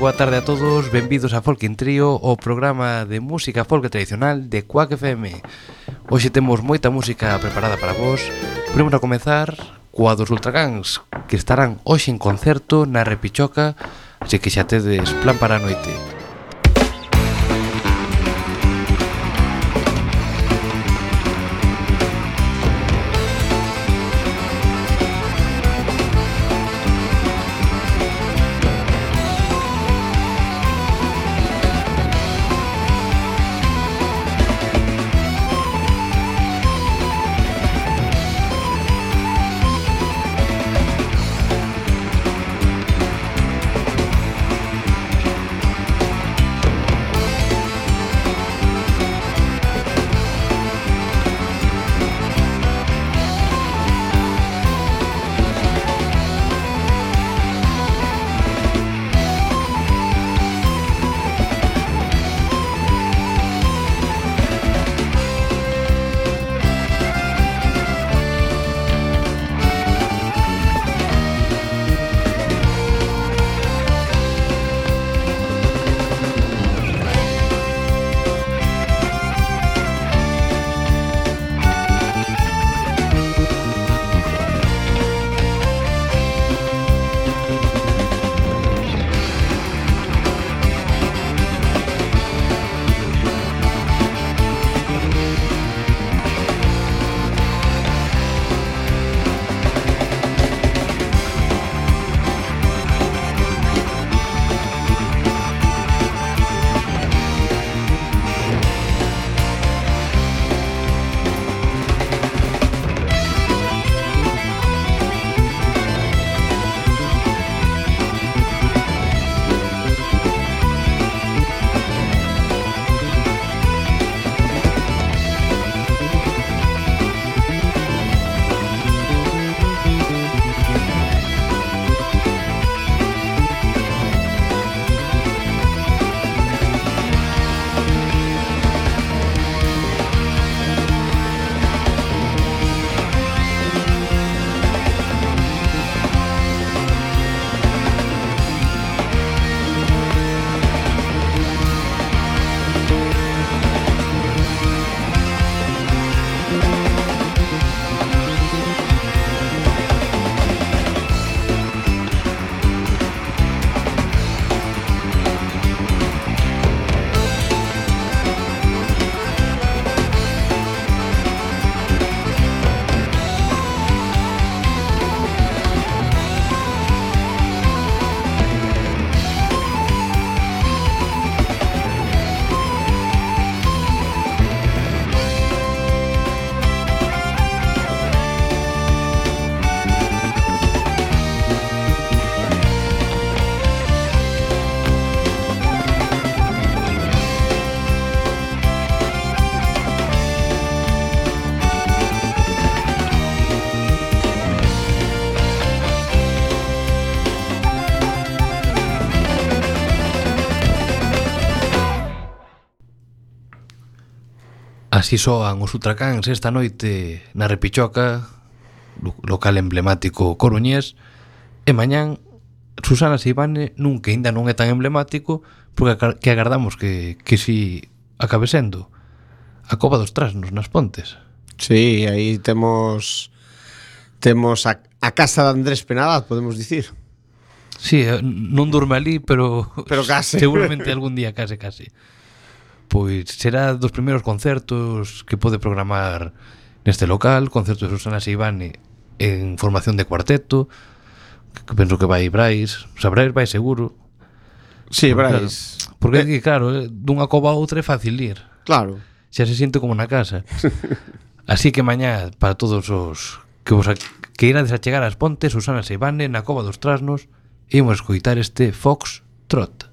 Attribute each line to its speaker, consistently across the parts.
Speaker 1: boa tarde a todos, benvidos a Folk in Trio, o programa de música folk tradicional de Quack FM. Hoxe temos moita música preparada para vos. Podemos a comezar coa dos Ultragans, que estarán hoxe en concerto na Repichoca, así que xa tedes plan para a noite. Así soan os ultracáns esta noite na Repichoca, local emblemático coruñés, e mañán Susana Sibane nun que ainda non é tan emblemático, porque que agardamos que, que si acabe sendo a Cova dos Trasnos nas Pontes.
Speaker 2: Sí, aí temos temos a, a casa de Andrés Penalaz, podemos dicir.
Speaker 1: Sí, eh, non durme ali, pero,
Speaker 2: pero case.
Speaker 1: seguramente algún día case, case. Pois será dos primeiros concertos que pode programar neste local, concerto de Susana Seivane en formación de cuarteto, que penso que vai Brais, o sea, Brais vai seguro.
Speaker 2: Sí,
Speaker 1: porque,
Speaker 2: Brais.
Speaker 1: Claro, porque eh, aquí, claro, eh, dunha cova a outra é fácil ir.
Speaker 2: Claro.
Speaker 1: Xa se sente como na casa. Así que mañá, para todos os que vos a, que irades a chegar ás pontes, Susana Seibane na cova dos Trasnos, imos escoitar este Fox Trot.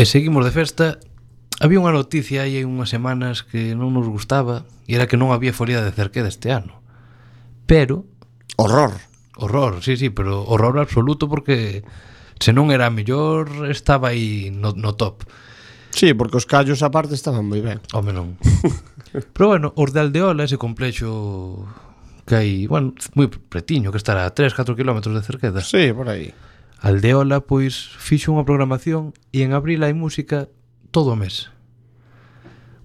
Speaker 1: E seguimos de festa Había unha noticia aí hai unhas semanas que non nos gustaba e era que non había folia de cerqueda este ano. Pero...
Speaker 2: Horror.
Speaker 1: Horror, sí, sí, pero horror absoluto porque se non era mellor estaba aí no, no top.
Speaker 2: Sí, porque os callos aparte estaban moi ben.
Speaker 1: Home non. pero bueno, os de Aldeola, ese complexo que hai, bueno, moi pretiño, que estará a 3, 4 km de cerqueda.
Speaker 2: Sí, por aí.
Speaker 1: Aldeola, pois, fixo unha programación e en abril hai música todo o mes.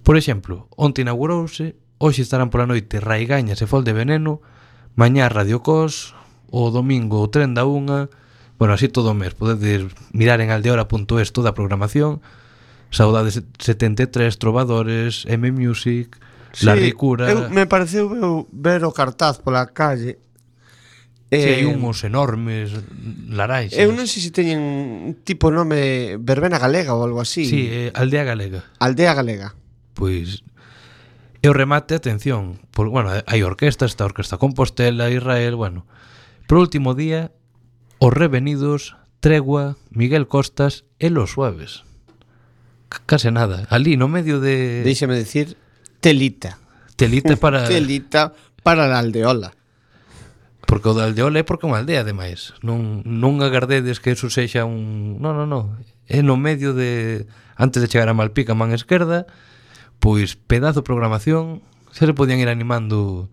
Speaker 1: Por exemplo, onte inaugurouse, hoxe estarán pola noite Raigañas e Fol de Veneno, mañá Radio Cos, o domingo o Tren da Unha, bueno, así todo o mes, podedes mirar en aldeola.es toda a programación, Saudades 73, Trovadores, M Music, sí, La Ricura.
Speaker 2: Eu, me pareceu ver o cartaz pola calle
Speaker 1: Eh, hai unhos enormes larais.
Speaker 2: Eu non sei se teñen tipo nome verbena galega ou algo así.
Speaker 1: Sí, eh, aldea galega.
Speaker 2: Aldea galega.
Speaker 1: Pois e o remate, atención, por, bueno, hai orquestas, está a Orquesta Compostela, Israel, bueno. Por último día, Os Revenidos, Tregua, Miguel Costas e Los Suaves. C case nada, ali no medio de
Speaker 2: Déixame decir telita.
Speaker 1: Telita para
Speaker 2: Telita para a aldeola.
Speaker 1: Porque o da Aldeola é porque é unha aldea, ademais. Non, non agardedes que eso sexa un... Non, non, non. É no medio de... Antes de chegar a Malpica, man esquerda, pois pedazo de programación, se podían ir animando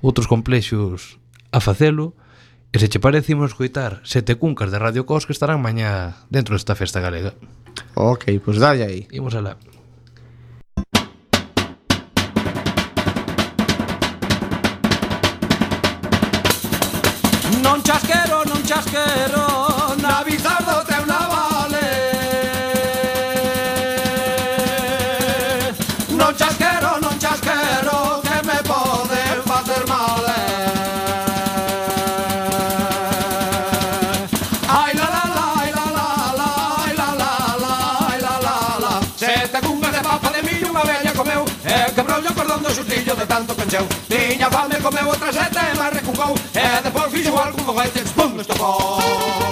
Speaker 1: outros complexos a facelo, e se che parece imos escoitar sete cuncas de Radio Cos que estarán mañá dentro desta festa galega.
Speaker 2: Ok, pois pues dalle aí.
Speaker 1: Imos alá.
Speaker 3: Non chasquero, non chasquero, na Bizardo te una vale. Non chasquero, non chasquero, que me pode facer mal. Ai la la la, ai la la la, ai la la la, ai la la la. Sete cungas de papa de millo unha vella comeu, e quebrou o cordón do xustillo de tanto pencheu. Tiña fame comeu outra sete e máis go. En de provisie wordt kom nog uit het spoenste bal.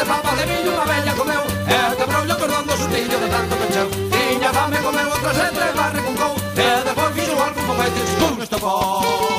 Speaker 3: de papa de millo unha bella comeu. Eh, e até brollo cordón do sustillo de tanto pecheu Tiña fame comeu outra sete barre con cou. E depois fixo algo un poquete Estou estopou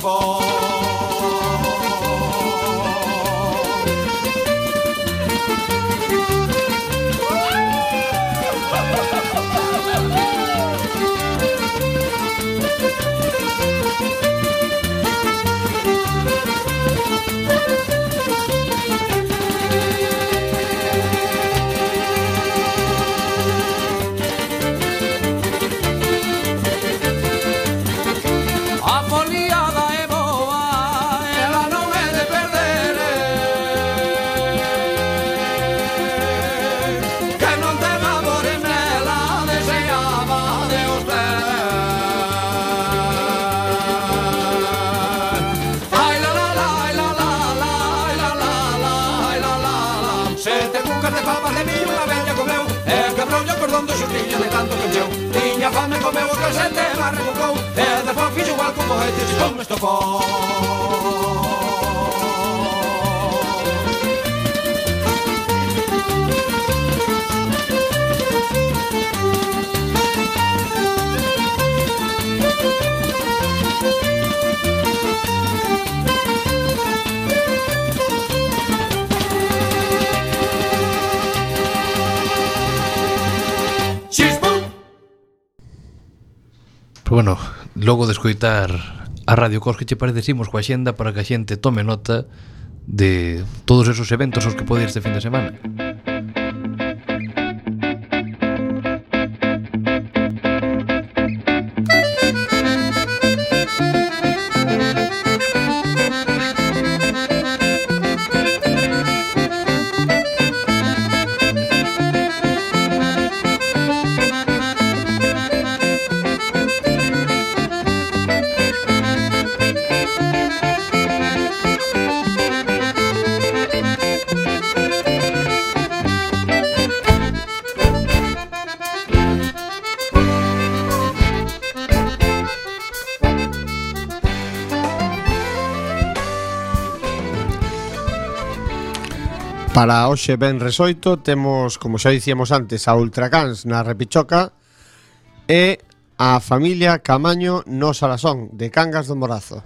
Speaker 3: ball. fondo xustiña de tanto que cheu Tiña fame comeu o que a xente barra cucou E despois fixo igual co cohetes e con estofón
Speaker 1: bueno, logo de escoitar a Radio Cos que che parece simos coa xenda para que a xente tome nota de todos esos eventos aos que pode ir este fin de semana.
Speaker 2: Para hoxe ben resoito temos, como xa dicíamos antes, a Ultracans na Repichoca e a familia Camaño no Salasón de Cangas do Morazo.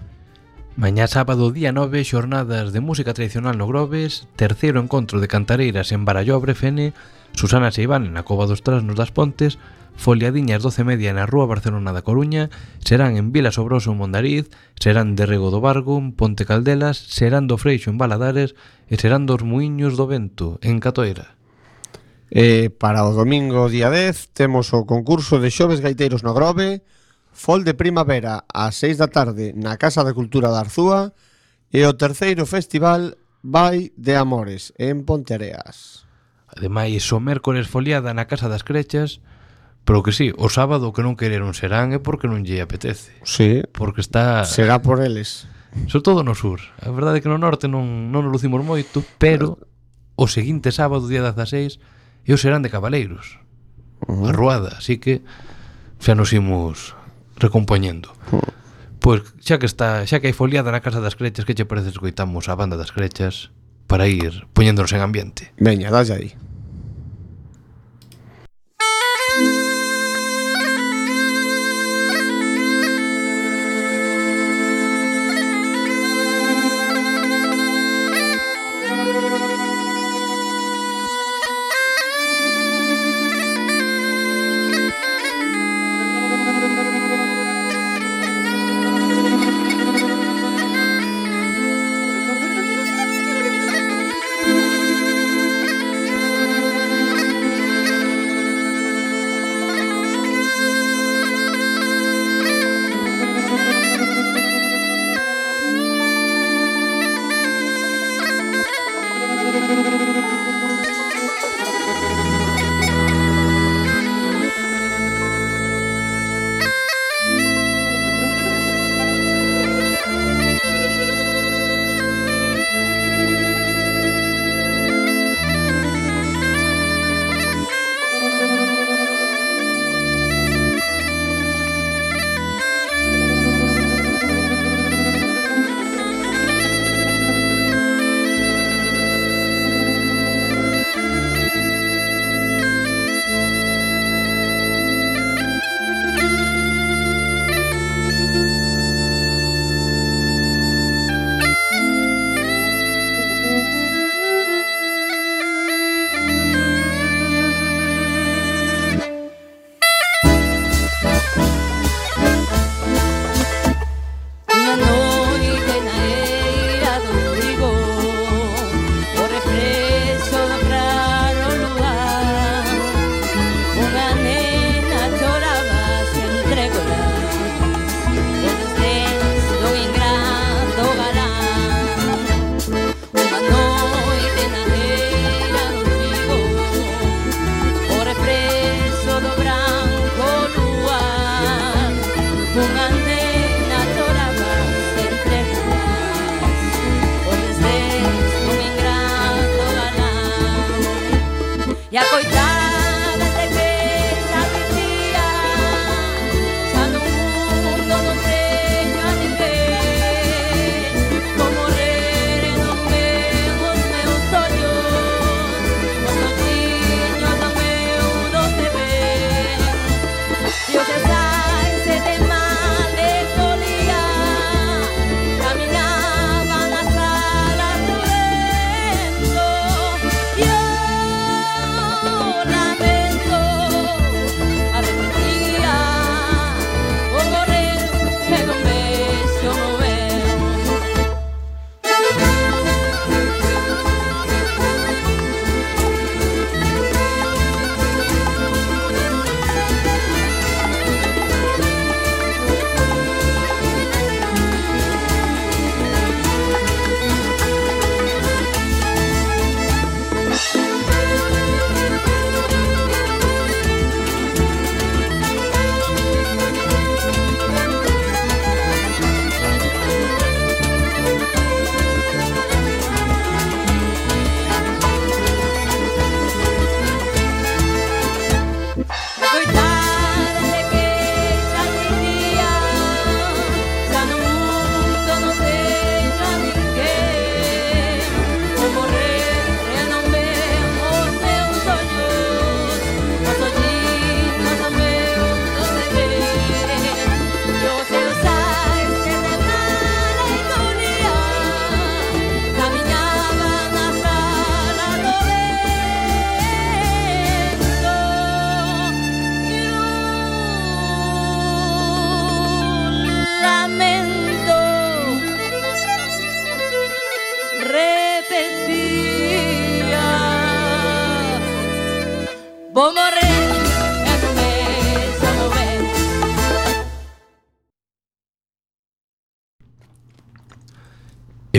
Speaker 1: Mañá sábado día 9, xornadas de música tradicional no Grobes, terceiro encontro de cantareiras en Barallobre Fene, Susana Seivane na Cova dos Trasnos das Pontes, Foliadiñas 12 media na Rúa Barcelona da Coruña, serán en Vila Sobroso en Mondariz, serán de Rego do Bargo en Ponte Caldelas, serán do Freixo en Baladares e serán dos Muiños do Vento en Catoira.
Speaker 2: E para o domingo día 10 temos o concurso de xoves gaiteiros no Grove, Fol de Primavera ás 6 da tarde na Casa da Cultura da Arzúa e o terceiro festival Vai de Amores en Ponteareas.
Speaker 1: Ademais, o mércores foliada na Casa das Crechas Pero que sí, o sábado que non quereron serán é porque non lle apetece.
Speaker 2: Sí.
Speaker 1: Porque está...
Speaker 2: Será por eles.
Speaker 1: Sobre todo no sur. A verdade é que no norte non, non nos lucimos moito, pero o seguinte sábado, día 16, eu serán de Cabaleiros. Uh -huh. A Ruada, así que xa nos imos recompoñendo. Hmm. Pois xa que está, xa que hai foliada na Casa das Crechas, que che parece escoitamos a banda das Crechas para ir poñéndonos en ambiente.
Speaker 2: Veña, dalle aí.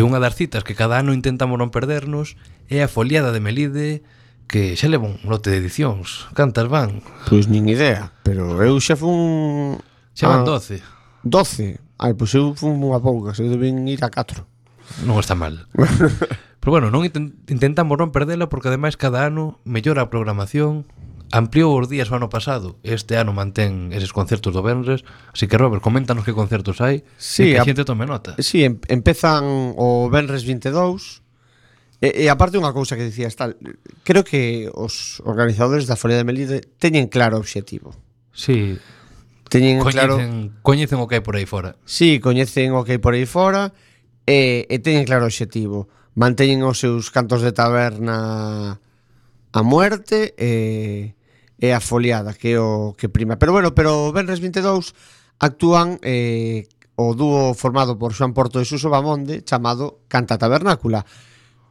Speaker 1: unha das citas que cada ano intentamos non perdernos é a foliada de Melide que xa leva un lote de edicións. Cantas van?
Speaker 2: Pois nin idea, pero eu xa fun...
Speaker 1: Xa van
Speaker 2: ah,
Speaker 1: 12.
Speaker 2: 12? Ai, pois eu fun unha pouca, eu deben ir a 4.
Speaker 1: Non está mal. Pero bueno, non intentamos non perdela porque ademais cada ano mellora a programación, ampliou os días o ano pasado este ano mantén eses concertos do Benres así que Robert, coméntanos que concertos hai
Speaker 2: sí,
Speaker 1: e que a xente tome nota.
Speaker 2: Sí, em, empezan o Benres 22 e, e aparte unha cousa que dicías tal creo que os organizadores da Folia de Melide teñen claro o obxectivo.
Speaker 1: Sí.
Speaker 2: Teñen coñecen, claro
Speaker 1: coñecen o que hai por aí fora.
Speaker 2: Sí, coñecen o que hai por aí fora e, e teñen claro o obxectivo. Manteñen os seus cantos de taberna a muerte e, e a foliada que é o que prima. Pero bueno, pero o Benres 22 actúan eh, o dúo formado por Xoan Porto e Suso Bamonde chamado Canta Tabernácula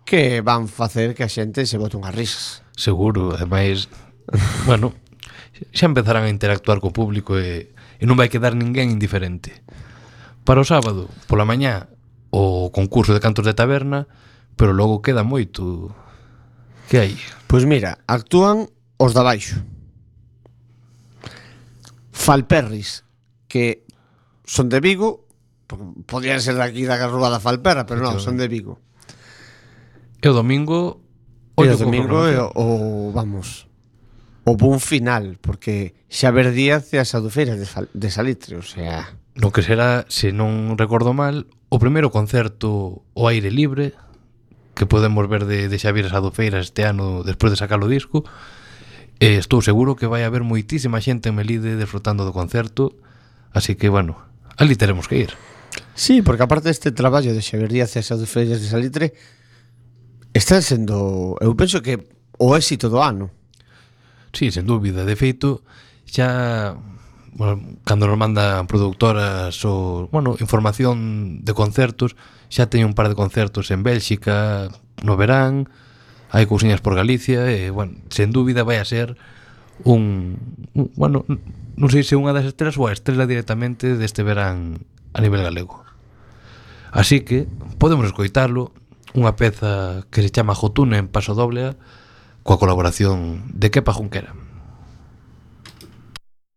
Speaker 2: que van facer que a xente se bote unhas risas.
Speaker 1: Seguro, ademais, bueno, xa empezarán a interactuar co público e, e non vai quedar ninguén indiferente. Para o sábado, pola mañá, o concurso de cantos de taberna, pero logo queda moito. Que hai?
Speaker 2: Pois mira, actúan os da baixo Falperris, que son de Vigo, podían ser daqui da Garruga da Falperra, pero non, son de Vigo.
Speaker 1: E o domingo...
Speaker 2: E o domingo é o, o, vamos, o bun final, porque Xaver Díaz e as adufeiras de, sal, de Salitre, o sea...
Speaker 1: No que será, se non recordo mal, o primeiro concerto o aire libre que podemos ver de, de Xavier Sadofeiras este ano despois de sacar o disco E estou seguro que vai haber moitísima xente en Melide desfrutando do concerto, así que, bueno, ali teremos que ir.
Speaker 2: Sí, porque aparte deste traballo de Xavier Díaz e as Fellas de Salitre, está sendo, eu penso que o éxito do ano.
Speaker 1: Sí, sen dúbida, de feito, xa bueno, cando nos mandan productoras ou, bueno, información de concertos, xa teño un par de concertos en Bélxica no verán, hai cousiñas por Galicia e, bueno, sen dúbida vai a ser un, un bueno, non sei se unha das estrelas ou a estrela directamente deste verán a nivel galego. Así que podemos escoitarlo unha peza que se chama Jotuna en Paso Doble coa colaboración de Kepa Junquera.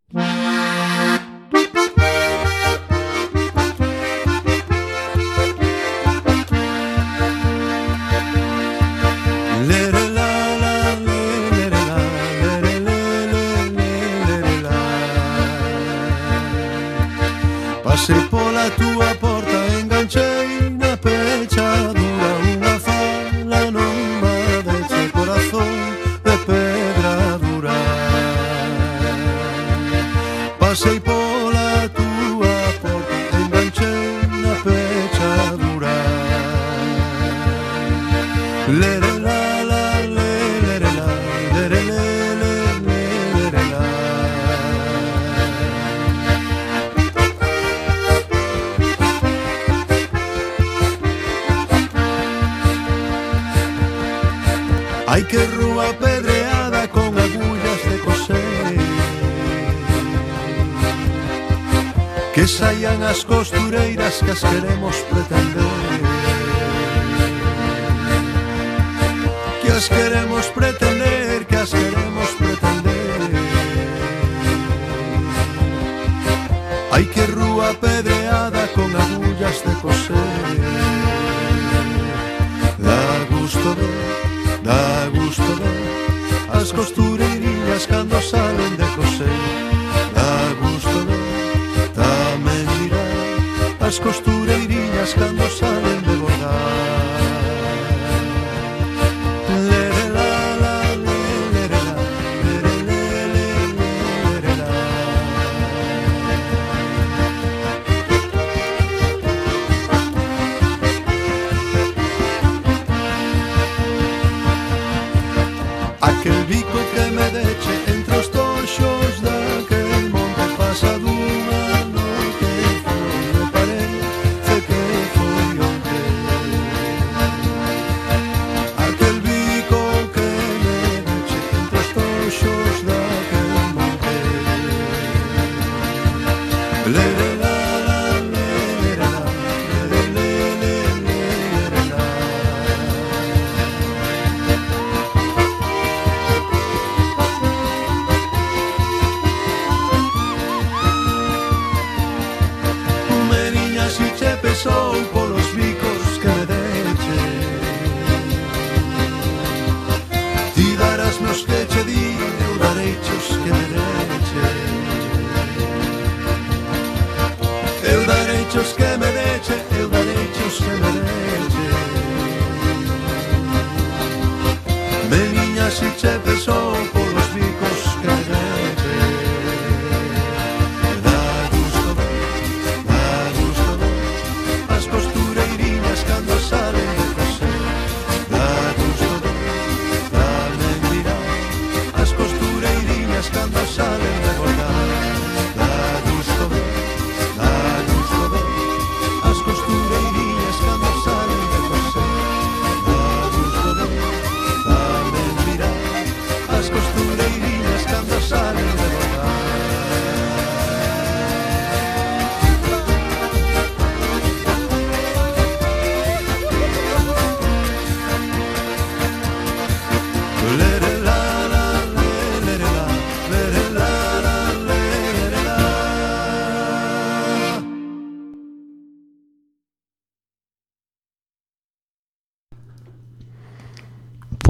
Speaker 4: Música que saian as costureiras que as queremos pretender. Que as queremos pretender que as queremos pretender. Hai que rúa pedreada con agullas de coser. Da gusto ver da gusto ver as costureirinhas cando salen de coser. As costureirinhas cando salen de bordar.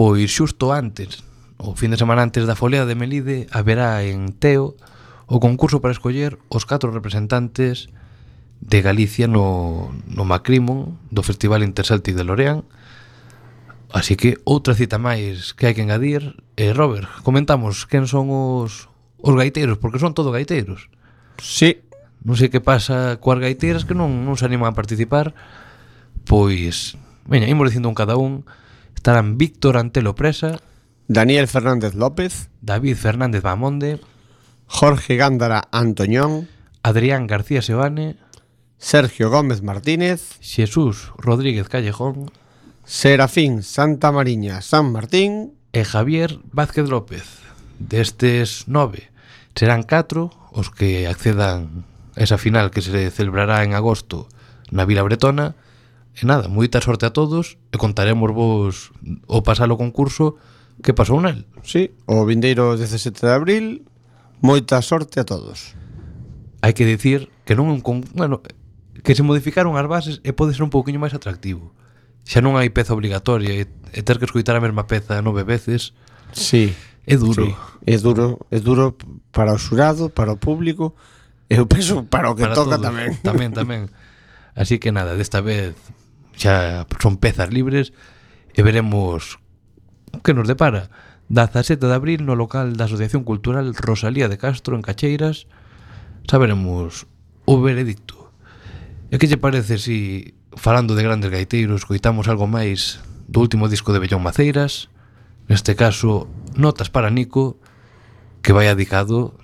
Speaker 1: Pois xusto antes, o fin de semana antes da folea de Melide, haberá en Teo o concurso para escoller os catro representantes de Galicia no, no Macrimon do Festival Interceltic de Loreán. Así que outra cita máis que hai que engadir. Eh, Robert, comentamos quen son os, os gaiteiros, porque son todo gaiteiros.
Speaker 2: Sí.
Speaker 1: Non sei que pasa coas gaiteiras que non, non se animan a participar. Pois, veña, imos dicindo un cada un. Estarán Víctor Antelo Presa,
Speaker 2: Daniel Fernández López,
Speaker 1: David Fernández Bamonde,
Speaker 2: Jorge Gándara Antoñón,
Speaker 1: Adrián García Sebane,
Speaker 2: Sergio Gómez Martínez,
Speaker 1: Jesús Rodríguez Callejón,
Speaker 2: Serafín Santa Mariña San Martín
Speaker 1: e Javier Vázquez López. Destes nove serán catro os que accedan a esa final que se celebrará en agosto na Vila Bretona E nada, moita sorte a todos e contaremos vos o pasar o concurso que pasou nel.
Speaker 2: Sí, o vindeiro 17 de abril, moita sorte a todos.
Speaker 1: Hai que dicir que non é un con... bueno, que se modificaron as bases e pode ser un pouquiño máis atractivo. Xa non hai peza obligatoria e, e ter que escoitar a mesma peza nove veces.
Speaker 2: Sí.
Speaker 1: É duro.
Speaker 2: Sí, é duro, é duro para o xurado, para o público, e eu penso para o que
Speaker 1: para
Speaker 2: toca
Speaker 1: todos.
Speaker 2: tamén.
Speaker 1: Tamén, tamén. Así que nada, desta vez xa son pezas libres e veremos que nos depara. Da 17 de abril no local da Asociación Cultural Rosalía de Castro en Cacheiras saberemos o veredicto. E que lle parece si, falando de grandes gaiteiros, coitamos algo máis do último disco de Bellón Maceiras, neste caso Notas para Nico, que vai adicado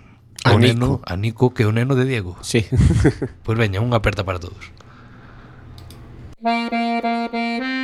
Speaker 2: a Nico.
Speaker 1: neno, a Nico que é o neno de Diego.
Speaker 2: Sí.
Speaker 1: pois veña, unha aperta para todos. Thank you.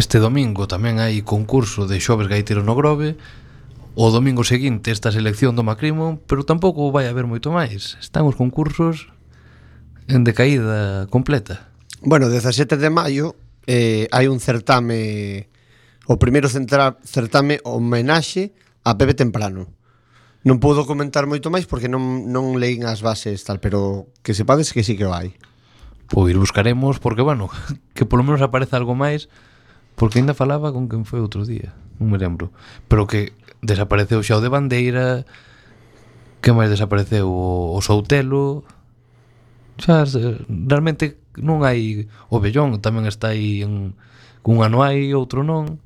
Speaker 1: Este domingo tamén hai concurso de xoves gaiteros no Grove. O domingo seguinte esta selección do Macrimo Pero tampouco vai haber moito máis. Están os concursos en decaída completa.
Speaker 2: Bueno, 17 de maio eh, hai un certame O primeiro centra, certame homenaxe a Pepe Temprano. Non podo comentar moito máis porque non, non leín as bases tal Pero que sepades que sí que vai
Speaker 1: Pois buscaremos porque, bueno, que polo menos aparece algo máis Porque ainda falaba con quen foi outro día, non me lembro. Pero que desapareceu xa o de Bandeira, que máis desapareceu o, o Soutelo, xa realmente non hai o Bellón, tamén está aí en, cun ano hai, outro non.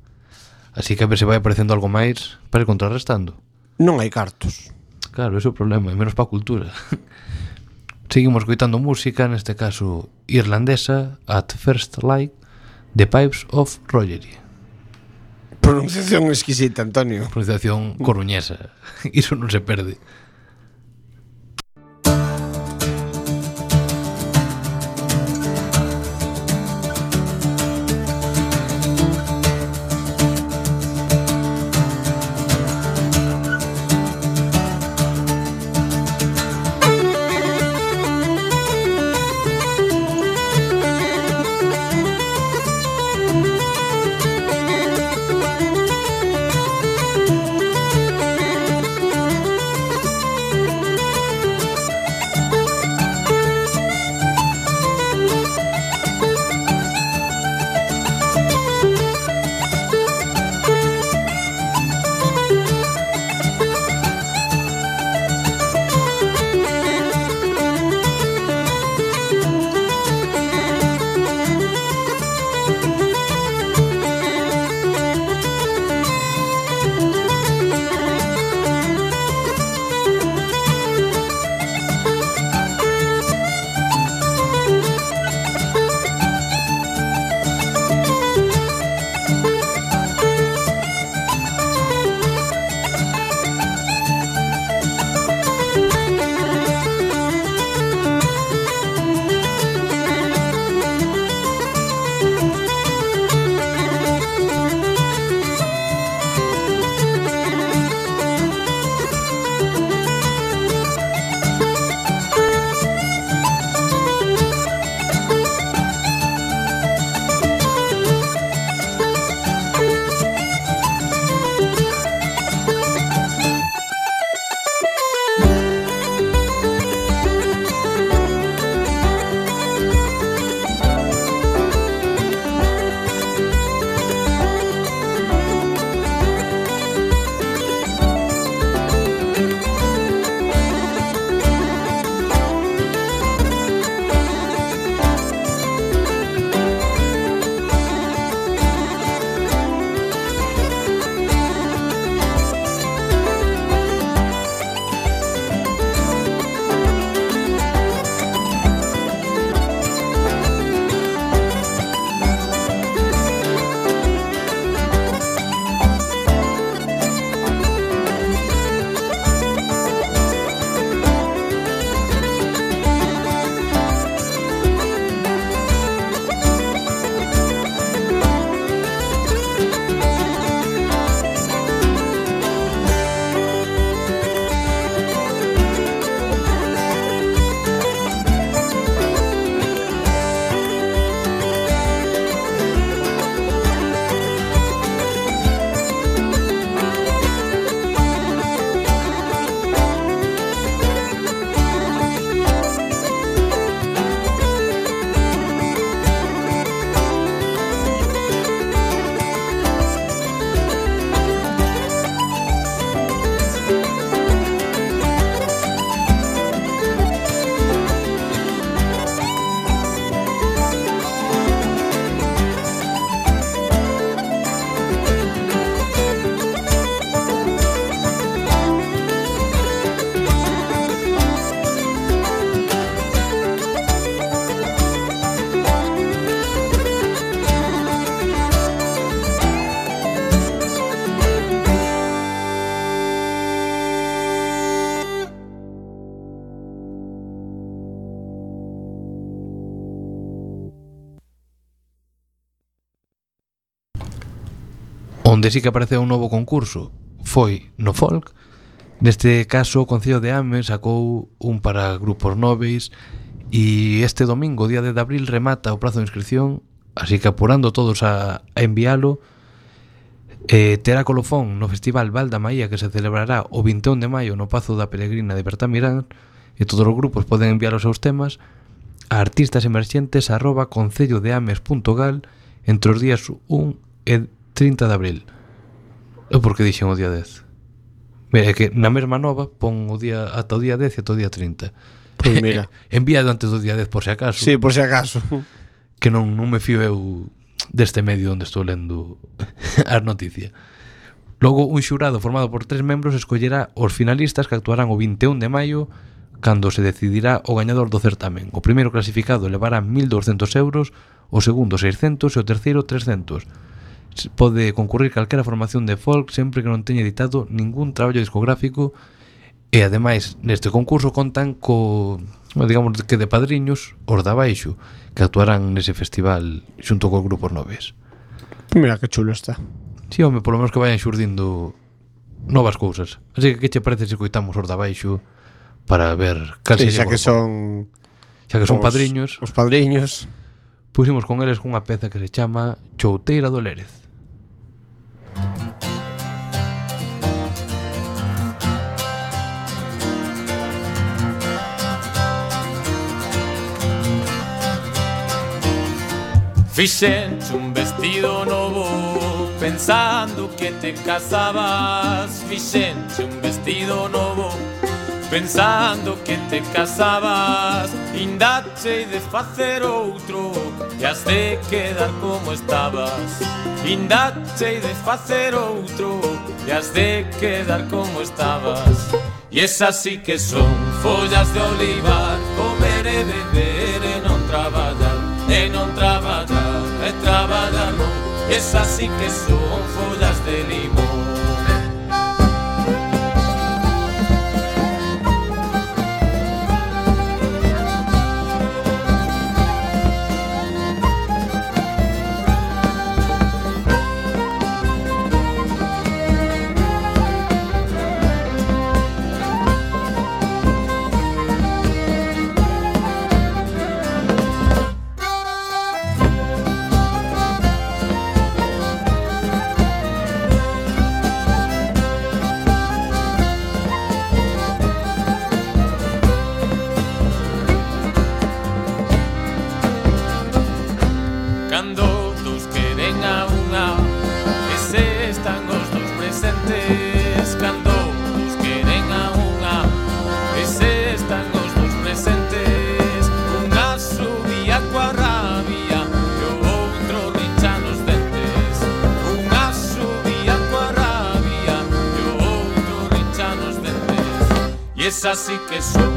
Speaker 1: Así que a ver se vai aparecendo algo máis para ir contrarrestando.
Speaker 2: Non hai cartos.
Speaker 1: Claro, ese é o problema, e menos para a cultura. Seguimos coitando música, neste caso irlandesa, At First Light, The Pipes of Rogery.
Speaker 2: Pronunciación exquisita, Antonio.
Speaker 1: Pronunciación coruñesa. Iso non se perde. onde sí que apareceu un novo concurso foi no folk. Neste caso, o Concello de Ames sacou un para grupos nobres e este domingo, día 10 de abril, remata o prazo de inscripción, así que apurando todos a, a enviálo, Eh, terá colofón no Festival Val da Maía que se celebrará o 21 de maio no Pazo da Peregrina de Bertamirán e todos os grupos poden enviar os seus temas a artistas emerxentes arroba concellodeames.gal entre os días 1 e 30 de abril. Eu por que dixen o día 10? Mira, que na mesma nova pon o día ata o día 10 e ata o día 30.
Speaker 2: Pois mira.
Speaker 1: Enviado antes do día 10 por se acaso.
Speaker 2: Sí, por se acaso.
Speaker 1: Que non, non me fío eu deste medio onde estou lendo as noticias. Logo, un xurado formado por tres membros escollerá os finalistas que actuarán o 21 de maio cando se decidirá o gañador do certamen. O primeiro clasificado levará 1.200 euros, o segundo 600 e o terceiro 300 pode concurrir calquera formación de folk sempre que non teña editado ningún traballo discográfico e ademais neste concurso contan co digamos que de padriños os da baixo que actuarán nese festival xunto co grupos noves.
Speaker 2: Mira que chulo está.
Speaker 1: Si, sí, home, polo menos que vayan xurdindo novas cousas. Así que que che parece se coitamos os da baixo para ver cal
Speaker 2: sí, xa que son
Speaker 1: xa que son
Speaker 2: os,
Speaker 1: padriños.
Speaker 2: os padriños.
Speaker 1: Pusimos con eles cunha peza que se chama Chouteira do Lérez.
Speaker 5: Fixenche un vestido novo Pensando que te casabas. Fixenche un vestido novo Pensando que te casabas. Indache de facer outro E has de quedar como estabas Indache e de facer outro E has de quedar como estabas E esas sí que son follas de olivar. Comer e beber e non traballar E non traballar e traballar non Esas sí que son follas de limón. y que son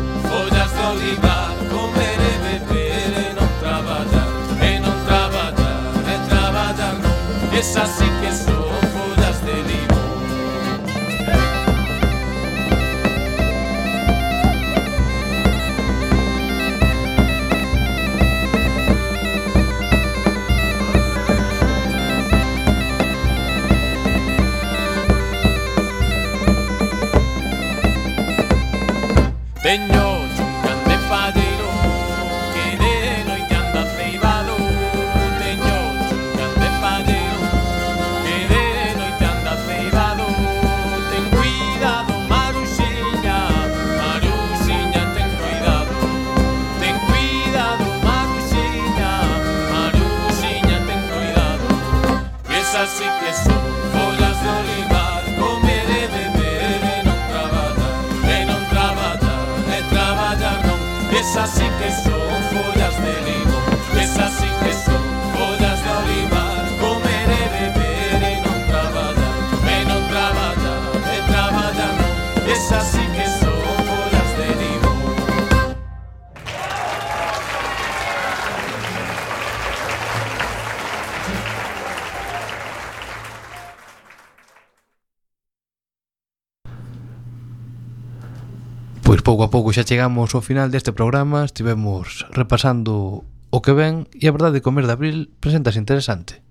Speaker 1: pouco a pouco xa chegamos ao final deste programa Estivemos repasando o que ven E a verdade que o mes de abril presentas interesante.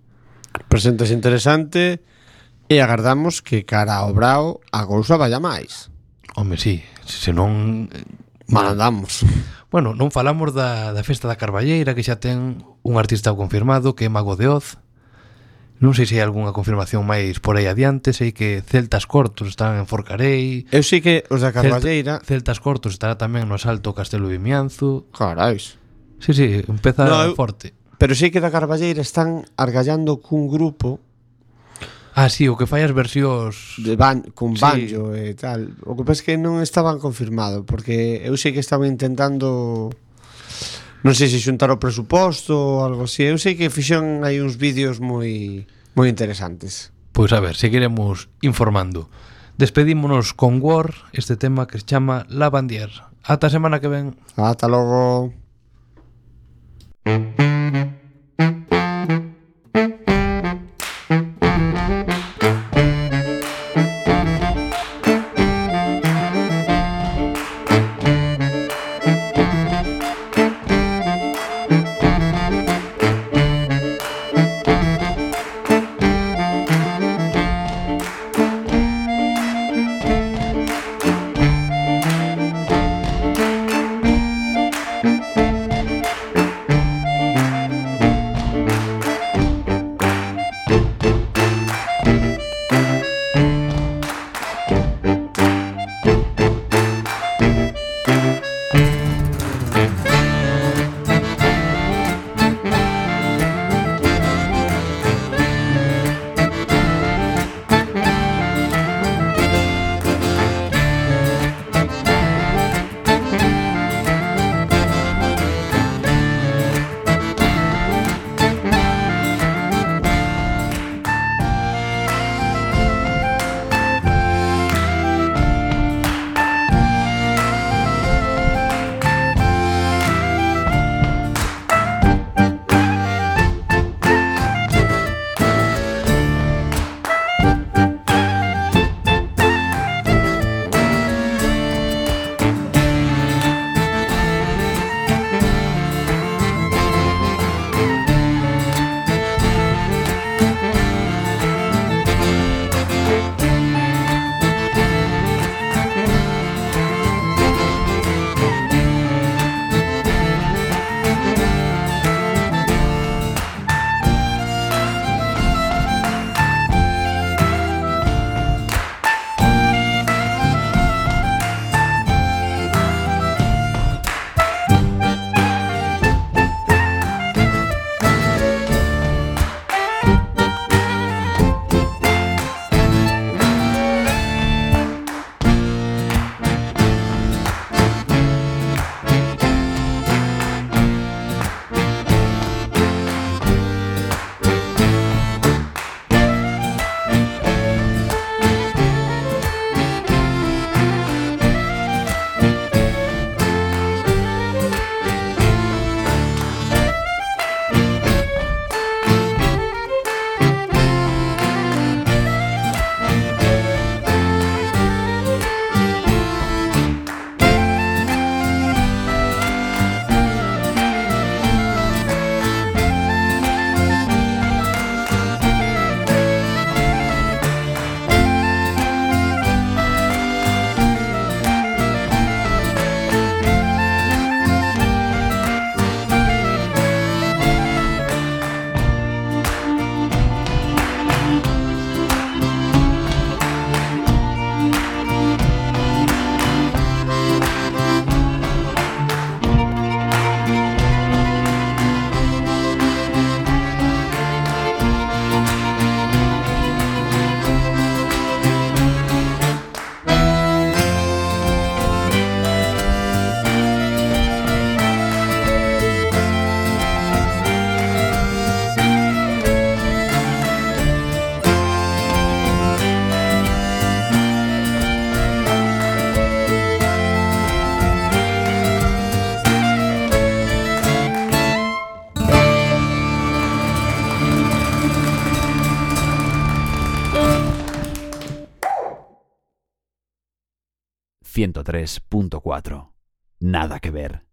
Speaker 2: Presentas interesante E agardamos que cara ao brao a cousa vaya máis.
Speaker 1: Home, si, sí, senón... Eh,
Speaker 2: Mal andamos.
Speaker 1: Bueno, non falamos da, da festa da Carballeira Que xa ten un artista confirmado que é Mago de Oz. Non sei se hai algunha confirmación máis por aí adiante, sei que Celtas Cortos están en Forcarei.
Speaker 2: Eu sei que os da Carballeira.
Speaker 1: Celtas Cortos estará tamén no asalto Castelo de Vimianzo.
Speaker 2: Carais.
Speaker 1: Sí, sí, empeza
Speaker 2: no, eu...
Speaker 1: forte.
Speaker 2: Pero sei que da Carballeira están argallando cun grupo
Speaker 1: Ah, sí, o que fai as versións
Speaker 2: de ban con banjo sí. e tal. O que pasa é que non estaban confirmado, porque eu sei que estaban intentando non sei se xuntar o presuposto ou algo así. Eu sei que fixeron hai uns vídeos moi moi interesantes.
Speaker 1: Pois a ver, seguiremos informando. Despedímonos con War, este tema que se chama La Bandier. Ata semana que ven.
Speaker 2: Ata logo. Mm -hmm.
Speaker 6: ...103.4... Nada que ver.